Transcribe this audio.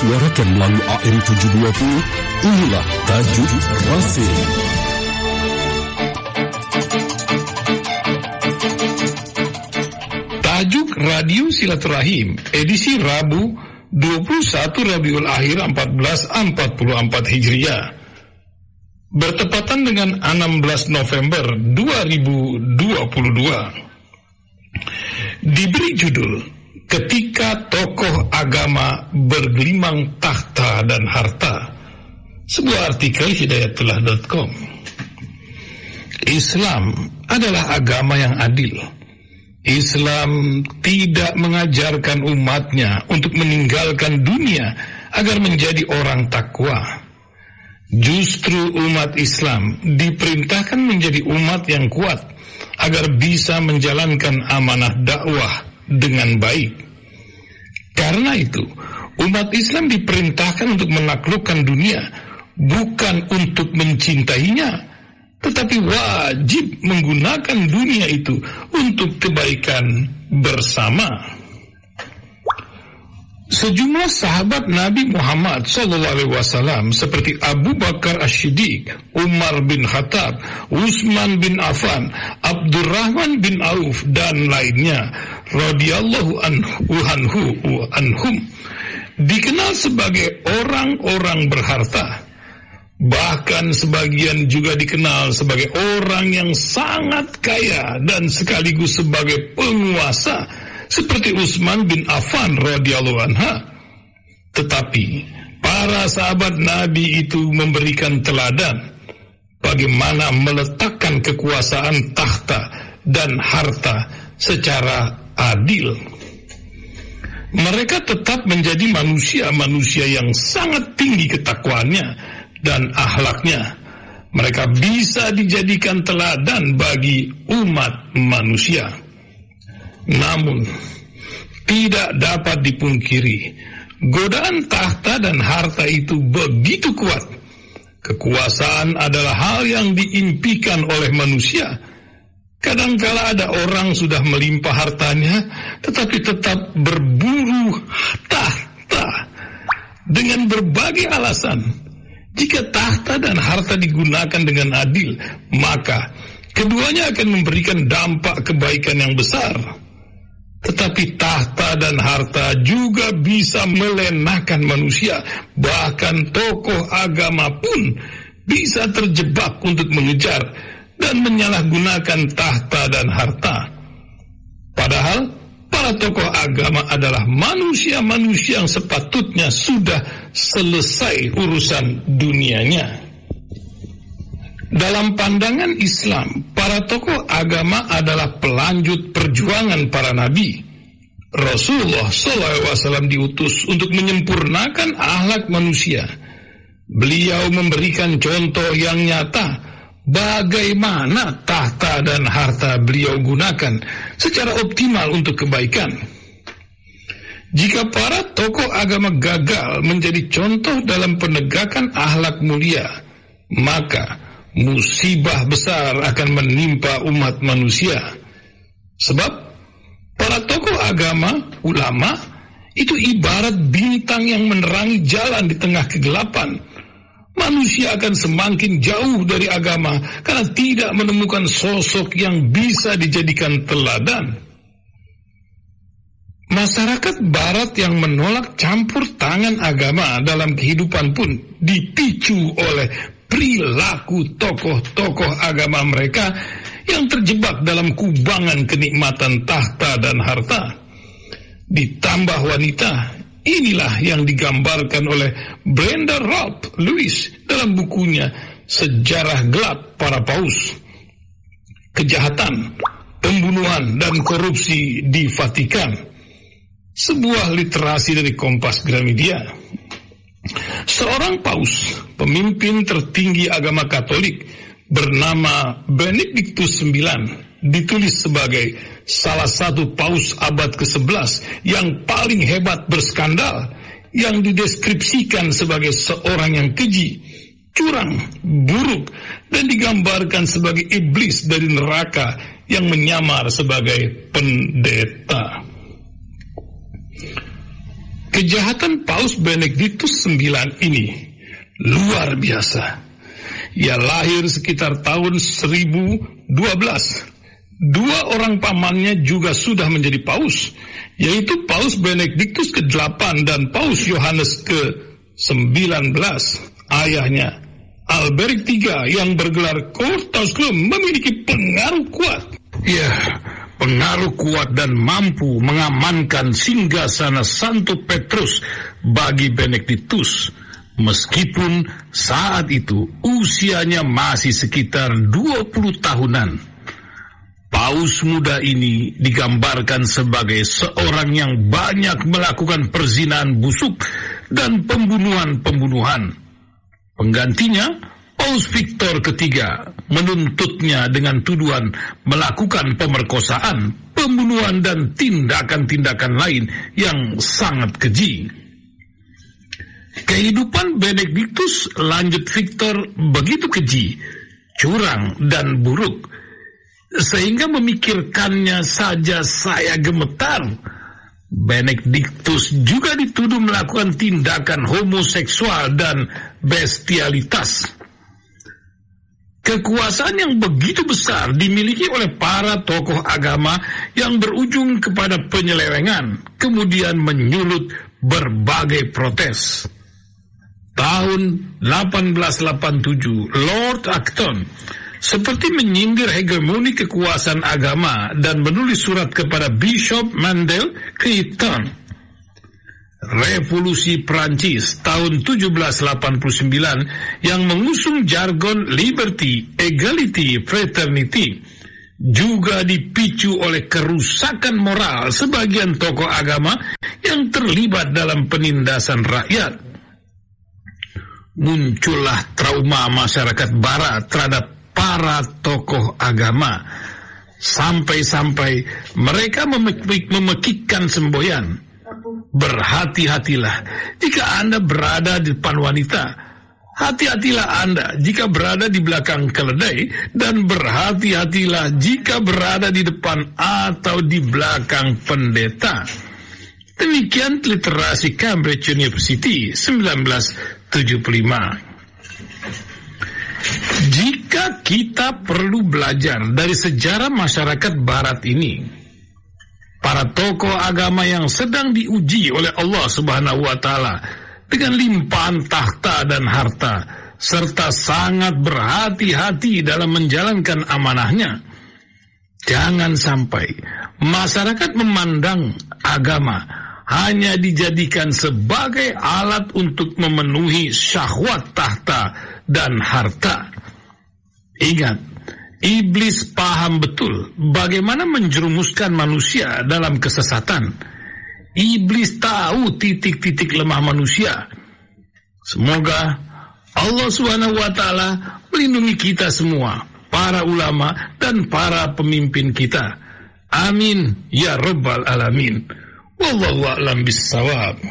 disuarakan melalui AM 720, inilah Tajuk Rasim. Tajuk Radio Silaturahim, edisi Rabu 21 Rabiul Akhir 1444 Hijriah. Bertepatan dengan 16 November 2022. Diberi judul Ketika Tokoh Agama Bergelimang Tahta dan Harta. Sebuah artikel hidayatullah.com. Islam adalah agama yang adil Islam tidak mengajarkan umatnya untuk meninggalkan dunia agar menjadi orang takwa. Justru umat Islam diperintahkan menjadi umat yang kuat agar bisa menjalankan amanah dakwah dengan baik. Karena itu, umat Islam diperintahkan untuk menaklukkan dunia, bukan untuk mencintainya, tetapi wajib menggunakan dunia itu untuk kebaikan bersama. Sejumlah sahabat Nabi Muhammad SAW seperti Abu Bakar Ash-Shiddiq, Umar bin Khattab, Utsman bin Affan, Abdurrahman bin Auf dan lainnya radhiyallahu anhu anhum dikenal sebagai orang-orang berharta Bahkan sebagian juga dikenal sebagai orang yang sangat kaya dan sekaligus sebagai penguasa seperti Utsman bin Affan radhiyallahu anha. Tetapi para sahabat Nabi itu memberikan teladan bagaimana meletakkan kekuasaan tahta dan harta secara adil. Mereka tetap menjadi manusia-manusia yang sangat tinggi ketakwaannya dan ahlaknya. Mereka bisa dijadikan teladan bagi umat manusia. Namun, tidak dapat dipungkiri, godaan tahta dan harta itu begitu kuat. Kekuasaan adalah hal yang diimpikan oleh manusia. Kadangkala ada orang sudah melimpah hartanya, tetapi tetap berburu tahta dengan berbagai alasan jika tahta dan harta digunakan dengan adil, maka keduanya akan memberikan dampak kebaikan yang besar. Tetapi tahta dan harta juga bisa melenakan manusia, bahkan tokoh agama pun bisa terjebak untuk mengejar dan menyalahgunakan tahta dan harta. Padahal para tokoh agama adalah manusia-manusia yang sepatutnya sudah selesai urusan dunianya. Dalam pandangan Islam, para tokoh agama adalah pelanjut perjuangan para nabi. Rasulullah SAW diutus untuk menyempurnakan akhlak manusia. Beliau memberikan contoh yang nyata bagaimana tahta dan harta beliau gunakan secara optimal untuk kebaikan. Jika para tokoh agama gagal menjadi contoh dalam penegakan ahlak mulia, maka musibah besar akan menimpa umat manusia. Sebab para tokoh agama, ulama, itu ibarat bintang yang menerangi jalan di tengah kegelapan. Manusia akan semakin jauh dari agama karena tidak menemukan sosok yang bisa dijadikan teladan. Masyarakat Barat yang menolak campur tangan agama dalam kehidupan pun dipicu oleh perilaku tokoh-tokoh agama mereka yang terjebak dalam kubangan kenikmatan tahta dan harta. Ditambah wanita, inilah yang digambarkan oleh Brenda Robb Lewis dalam bukunya Sejarah Gelap Para Paus. Kejahatan, pembunuhan, dan korupsi di Vatikan sebuah literasi dari Kompas Gramedia. Seorang paus, pemimpin tertinggi agama Katolik bernama Benedictus IX ditulis sebagai salah satu paus abad ke-11 yang paling hebat berskandal yang dideskripsikan sebagai seorang yang keji, curang, buruk dan digambarkan sebagai iblis dari neraka yang menyamar sebagai pendeta. Kejahatan Paus Benediktus IX ini luar biasa. Ia lahir sekitar tahun 1012. Dua orang pamannya juga sudah menjadi paus, yaitu Paus Benediktus ke-8 dan Paus Yohanes ke-19. Ayahnya, Alberic III yang bergelar Cortaus memiliki pengaruh kuat. Ya, pengaruh kuat dan mampu mengamankan singgah sana Santo Petrus bagi Benediktus. Meskipun saat itu usianya masih sekitar 20 tahunan. Paus muda ini digambarkan sebagai seorang yang banyak melakukan perzinahan busuk dan pembunuhan-pembunuhan. Penggantinya, Paus Victor ketiga menuntutnya dengan tuduhan melakukan pemerkosaan, pembunuhan dan tindakan-tindakan lain yang sangat keji. Kehidupan Benediktus lanjut Victor begitu keji, curang dan buruk, sehingga memikirkannya saja saya gemetar. Benediktus juga dituduh melakukan tindakan homoseksual dan bestialitas. Kekuasaan yang begitu besar dimiliki oleh para tokoh agama yang berujung kepada penyelewengan, kemudian menyulut berbagai protes. Tahun 1887, Lord Acton seperti menyindir hegemoni kekuasaan agama dan menulis surat kepada Bishop Mandel Creighton Revolusi Prancis tahun 1789 yang mengusung jargon liberty, equality, fraternity juga dipicu oleh kerusakan moral sebagian tokoh agama yang terlibat dalam penindasan rakyat. Muncullah trauma masyarakat barat terhadap para tokoh agama sampai-sampai mereka memekikkan semboyan berhati-hatilah jika Anda berada di depan wanita. Hati-hatilah Anda jika berada di belakang keledai dan berhati-hatilah jika berada di depan atau di belakang pendeta. Demikian literasi Cambridge University 1975. Jika kita perlu belajar dari sejarah masyarakat barat ini, para tokoh agama yang sedang diuji oleh Allah Subhanahu wa taala dengan limpahan tahta dan harta serta sangat berhati-hati dalam menjalankan amanahnya. Jangan sampai masyarakat memandang agama hanya dijadikan sebagai alat untuk memenuhi syahwat tahta dan harta. Ingat, Iblis paham betul bagaimana menjerumuskan manusia dalam kesesatan. Iblis tahu titik-titik lemah manusia. Semoga Allah Subhanahu wa taala melindungi kita semua, para ulama dan para pemimpin kita. Amin ya rabbal alamin. Wallahu a'lam bissawab.